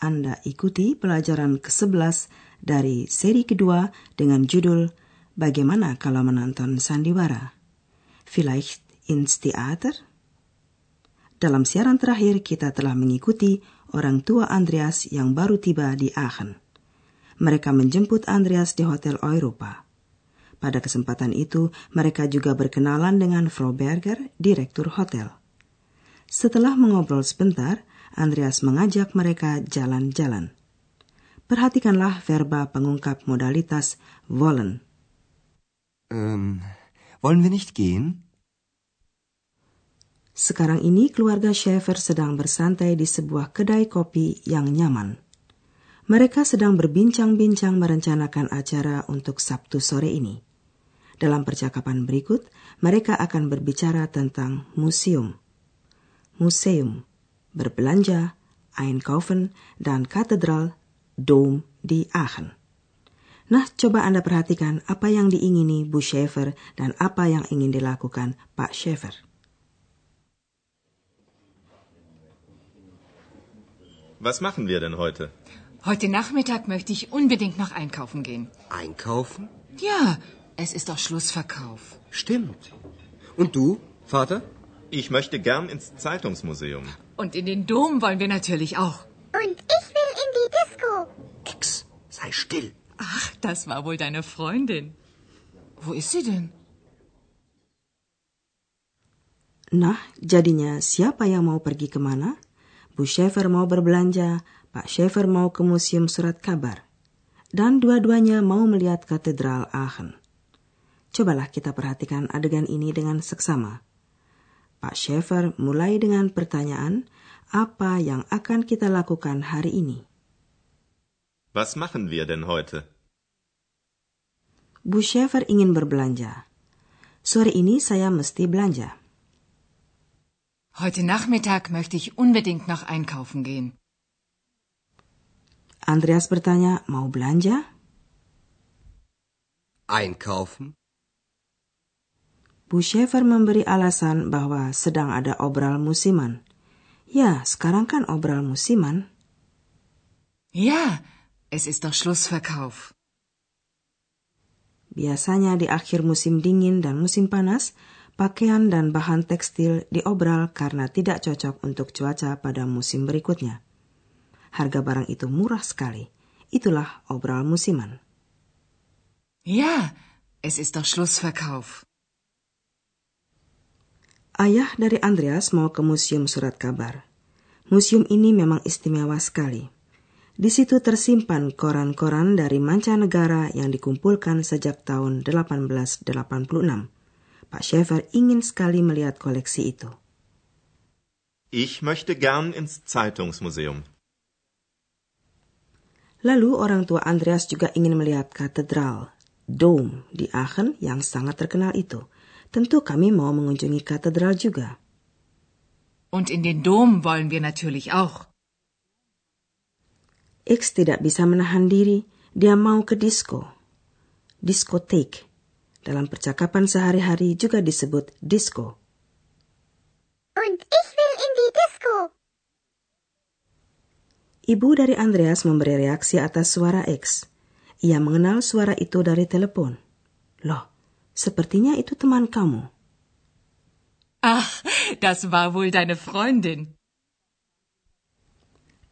Anda ikuti pelajaran ke-11 dari seri kedua dengan judul Bagaimana kalau menonton sandiwara? Vielleicht ins Theater? Dalam siaran terakhir kita telah mengikuti orang tua Andreas yang baru tiba di Aachen. Mereka menjemput Andreas di Hotel Europa. Pada kesempatan itu, mereka juga berkenalan dengan Frau Berger, direktur hotel. Setelah mengobrol sebentar, Andreas mengajak mereka jalan-jalan. Perhatikanlah verba pengungkap modalitas wollen. Ähm, wollen wir nicht gehen? Sekarang ini keluarga Schaefer sedang bersantai di sebuah kedai kopi yang nyaman. Mereka sedang berbincang-bincang merencanakan acara untuk Sabtu sore ini. Dalam percakapan berikut, mereka akan berbicara tentang museum. Museum, berbelanja, einkaufen, dan katedral, Dom di Aachen. Nah, coba Anda perhatikan apa yang diingini Bu Schaefer dan apa yang ingin dilakukan Pak Schaefer. Was machen wir denn heute? Heute Nachmittag möchte ich unbedingt noch einkaufen gehen. Einkaufen? Ja, es ist doch Schlussverkauf. Stimmt. Und du, Vater? Ich möchte gern ins Zeitungsmuseum. Und in den Dom wollen wir natürlich auch. Und ich will in die Disco. Ex, sei still. Ach, das war wohl deine Freundin. Wo ist sie denn? Nah, jadinya siapa yang mau pergi ke mana? Bu Schaefer mau berbelanja, Pak Schaefer mau ke museum surat kabar. Dan dua-duanya mau melihat katedral Aachen. Cobalah kita perhatikan adegan ini dengan seksama. Pak Schaefer mulai dengan pertanyaan, apa yang akan kita lakukan hari ini? Was machen wir denn heute? Bu Schaefer ingin berbelanja. Sore ini saya mesti belanja. Heute Nachmittag möchte ich unbedingt noch einkaufen gehen. Andreas bertanya, mau belanja? Einkaufen? Bu Schaefer memberi alasan bahwa sedang ada obral musiman. Ya, sekarang kan obral musiman. Ja, es ist doch Schlussverkauf. Biasanya di akhir musim dingin dan musim panas, pakaian dan bahan tekstil diobral karena tidak cocok untuk cuaca pada musim berikutnya. Harga barang itu murah sekali. Itulah obral musiman. Ja, es ist doch Schlussverkauf. Ayah dari Andreas mau ke museum surat kabar. Museum ini memang istimewa sekali. Di situ tersimpan koran-koran dari mancanegara yang dikumpulkan sejak tahun 1886. Pak Schaefer ingin sekali melihat koleksi itu. Ich möchte gern ins Zeitungsmuseum. Lalu orang tua Andreas juga ingin melihat katedral, Dom di Aachen yang sangat terkenal itu. Tentu kami mau mengunjungi katedral juga. Und in den Dom wollen wir natürlich auch. X tidak bisa menahan diri, dia mau ke disco. Diskotek. Dalam percakapan sehari-hari juga disebut disco. Und ich will in die Disco. Ibu dari Andreas memberi reaksi atas suara X. Ia mengenal suara itu dari telepon. Loh, sepertinya itu teman kamu. Ach, das war wohl deine Freundin.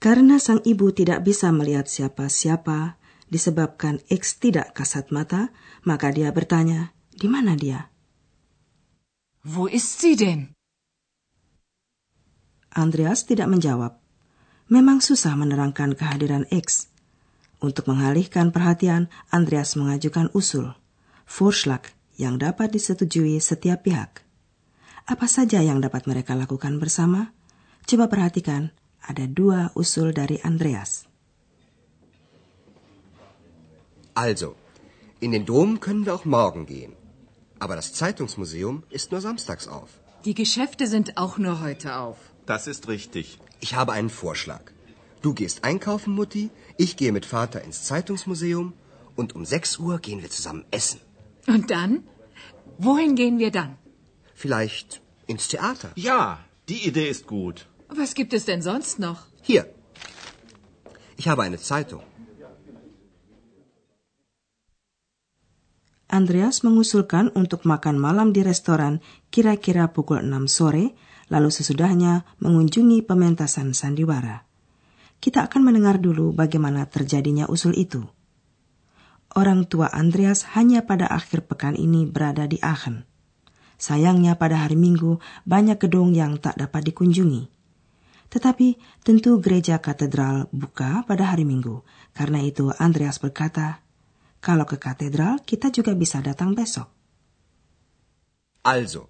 Karena sang ibu tidak bisa melihat siapa-siapa, disebabkan X tidak kasat mata, maka dia bertanya, di mana dia? Wo ist sie denn? Andreas tidak menjawab. Memang susah menerangkan kehadiran X. Untuk mengalihkan perhatian, Andreas mengajukan usul, Vorschlag yang dapat disetujui setiap pihak. Apa saja yang dapat mereka lakukan bersama? Coba perhatikan, ada dua usul dari Andreas. Also, in den Dom können wir auch morgen gehen. Aber das Zeitungsmuseum ist nur samstags auf. Die Geschäfte sind auch nur heute auf. Das ist richtig. Ich habe einen Vorschlag. Du gehst einkaufen, Mutti, ich gehe mit Vater ins Zeitungsmuseum und um 6 Uhr gehen wir zusammen essen. Und dann? Wohin gehen wir dann? Vielleicht ins Theater. Ja, die Idee ist gut. Was gibt es denn sonst noch? Hier. Ich habe eine Zeitung. Andreas mengusulkan untuk makan malam di restoran kira-kira pukul 6 sore, lalu sesudahnya mengunjungi pementasan sandiwara. Kita akan mendengar dulu bagaimana terjadinya usul itu. Orang tua Andreas hanya pada akhir pekan ini berada di Aachen. Sayangnya pada hari Minggu banyak gedung yang tak dapat dikunjungi. Tetapi tentu gereja katedral buka pada hari Minggu. Karena itu Andreas berkata, kalau ke katedral kita juga bisa datang besok. Also,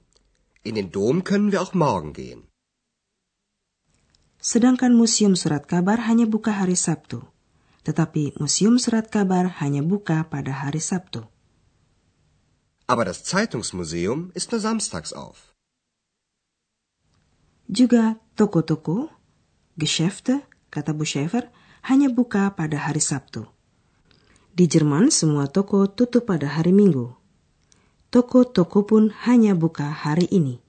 in den Dom können wir auch morgen gehen. Sedangkan Museum Surat Kabar hanya buka hari Sabtu. Tetapi Museum Surat Kabar hanya buka pada hari Sabtu. Aber das Zeitungsmuseum ist nur samstags auf. Juga toko-toko, Geschäfte, kata Bu Schäfer, hanya buka pada hari Sabtu. Di Jerman semua toko tutup pada hari Minggu. Toko-toko pun hanya buka hari ini.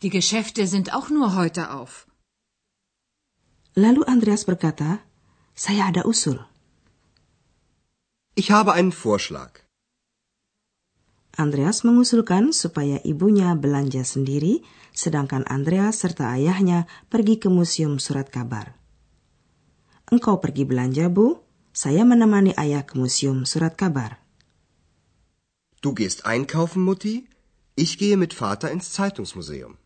Die Geschäfte sind auch nur heute auf. Lalu Andreas berkata, saya ada usul. Ich habe einen Vorschlag. Andreas mengusulkan supaya ibunya belanja sendiri, sedangkan Andreas serta ayahnya pergi ke museum surat kabar. Engkau pergi belanja, Bu? Saya menemani ayah ke museum surat kabar. Du gehst einkaufen, Mutti. Ich gehe mit Vater ins Zeitungsmuseum.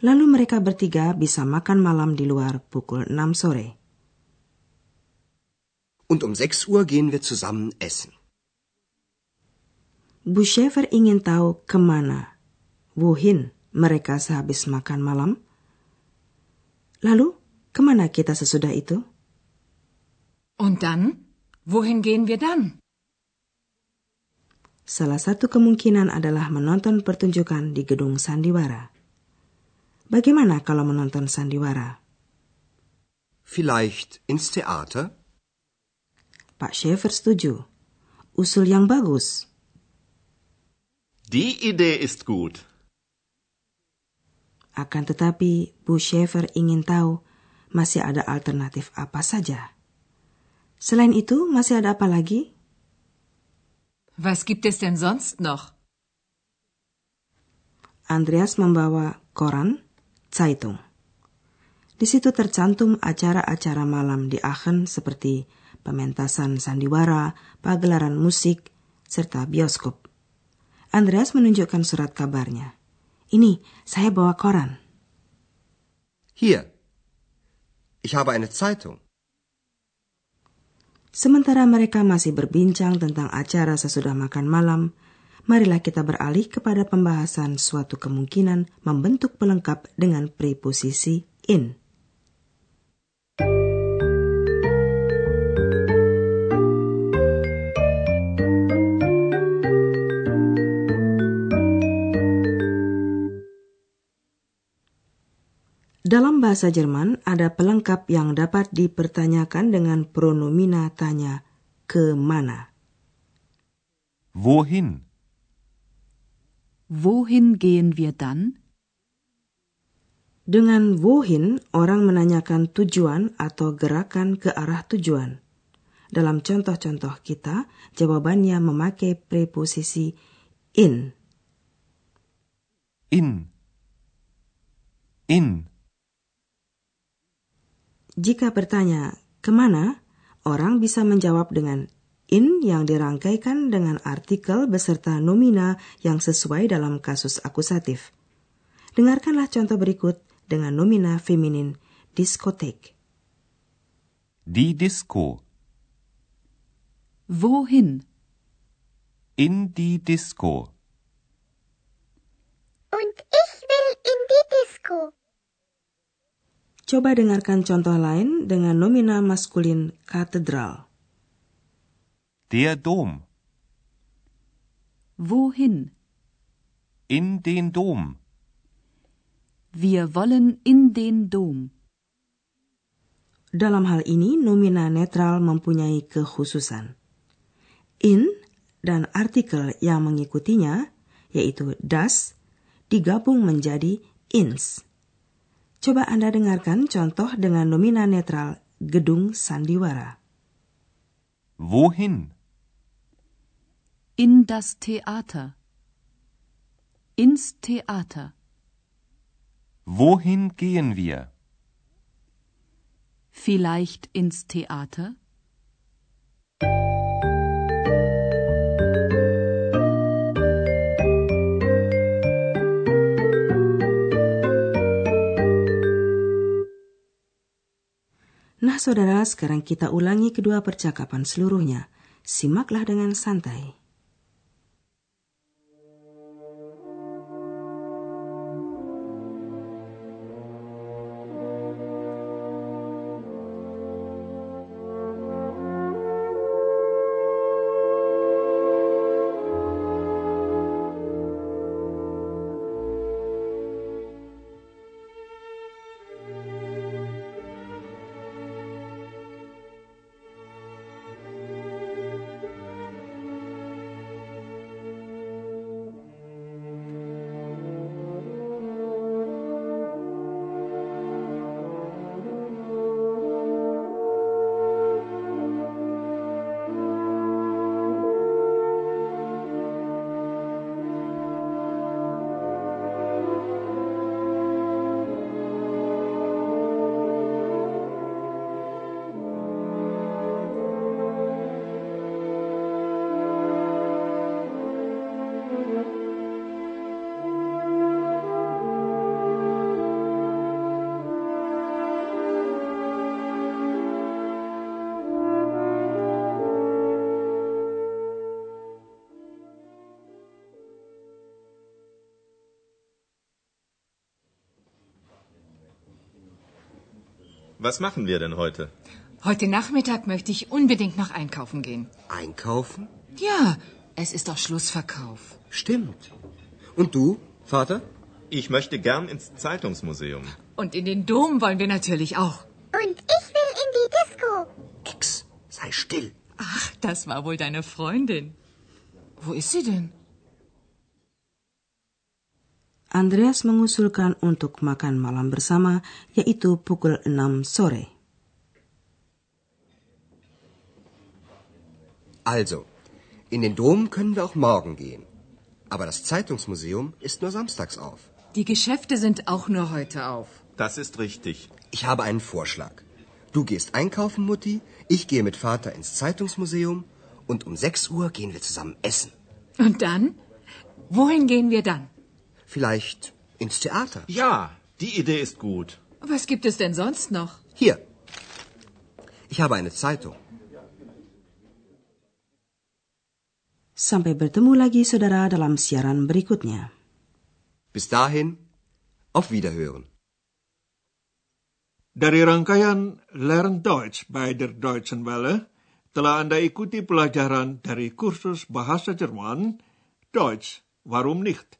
Lalu mereka bertiga bisa makan malam di luar pukul 6 sore. Und um 6 Uhr gehen wir zusammen essen. Bu Schäfer ingin tahu ke mana, wohin mereka sehabis makan malam. Lalu, ke mana kita sesudah itu? Und dann? Wohin gehen wir dann? Salah satu kemungkinan adalah menonton pertunjukan di gedung sandiwara. Bagaimana kalau menonton sandiwara? Vielleicht ins Theater? Pak Schäfer setuju. Usul yang bagus. Die Idee ist gut. Akan tetapi, Bu Schäfer ingin tahu masih ada alternatif apa saja. Selain itu, masih ada apa lagi? Was gibt es denn sonst noch? Andreas membawa koran, Zeitung. Di situ tercantum acara-acara malam di Aachen seperti pementasan sandiwara, pagelaran musik, serta bioskop. Andreas menunjukkan surat kabarnya. Ini, saya bawa koran. Hier. Ich habe eine Zeitung. Sementara mereka masih berbincang tentang acara sesudah makan malam, marilah kita beralih kepada pembahasan suatu kemungkinan membentuk pelengkap dengan preposisi in. Dalam bahasa Jerman ada pelengkap yang dapat dipertanyakan dengan pronomina tanya ke mana. Wohin? Wohin gehen wir dann? Dengan wohin, orang menanyakan tujuan atau gerakan ke arah tujuan. Dalam contoh-contoh kita, jawabannya memakai preposisi in. In. In. Jika bertanya ke mana, orang bisa menjawab dengan in yang dirangkaikan dengan artikel beserta nomina yang sesuai dalam kasus akusatif. Dengarkanlah contoh berikut dengan nomina feminin diskotek. Die Disco. Wohin? In die Disco. Und ich will in die Disco. Coba dengarkan contoh lain dengan nomina maskulin katedral. Der Dom. Wohin? In den Dom. Wir wollen in den Dom. Dalam hal ini, nomina netral mempunyai kekhususan. In dan artikel yang mengikutinya, yaitu das, digabung menjadi ins. Coba Anda dengarkan contoh dengan nomina netral gedung sandiwara. Wohin? In das Theater. Ins Theater. Wohin gehen wir? Vielleicht ins Theater? Nah, saudara, sekarang kita ulangi kedua percakapan seluruhnya. Simaklah dengan santai. Was machen wir denn heute? Heute Nachmittag möchte ich unbedingt noch einkaufen gehen. Einkaufen? Ja, es ist doch Schlussverkauf. Stimmt. Und du, Vater? Ich möchte gern ins Zeitungsmuseum. Und in den Dom wollen wir natürlich auch. Und ich will in die Disco. Ex, sei still. Ach, das war wohl deine Freundin. Wo ist sie denn? Andreas mengusulkan untuk makan malam bersama, yaitu pukul 6 sore. Also, in den Dom können wir auch morgen gehen. Aber das Zeitungsmuseum ist nur samstags auf. Die Geschäfte sind auch nur heute auf. Das ist richtig. Ich habe einen Vorschlag. Du gehst einkaufen, Mutti, ich gehe mit Vater ins Zeitungsmuseum und um 6 Uhr gehen wir zusammen essen. Und dann? Wohin gehen wir dann? Vielleicht ins Theater. Ja, die Idee ist gut. Was gibt es denn sonst noch? Hier. Ich habe eine Zeitung. Sampai bertemu lagi saudara dalam siaran berikutnya. Bis dahin, auf Wiederhören. Dari rangkaian Learn Deutsch bei der Deutschen Welle, telah Anda ikuti pelajaran dari kursus bahasa Jerman, Deutsch, warum nicht?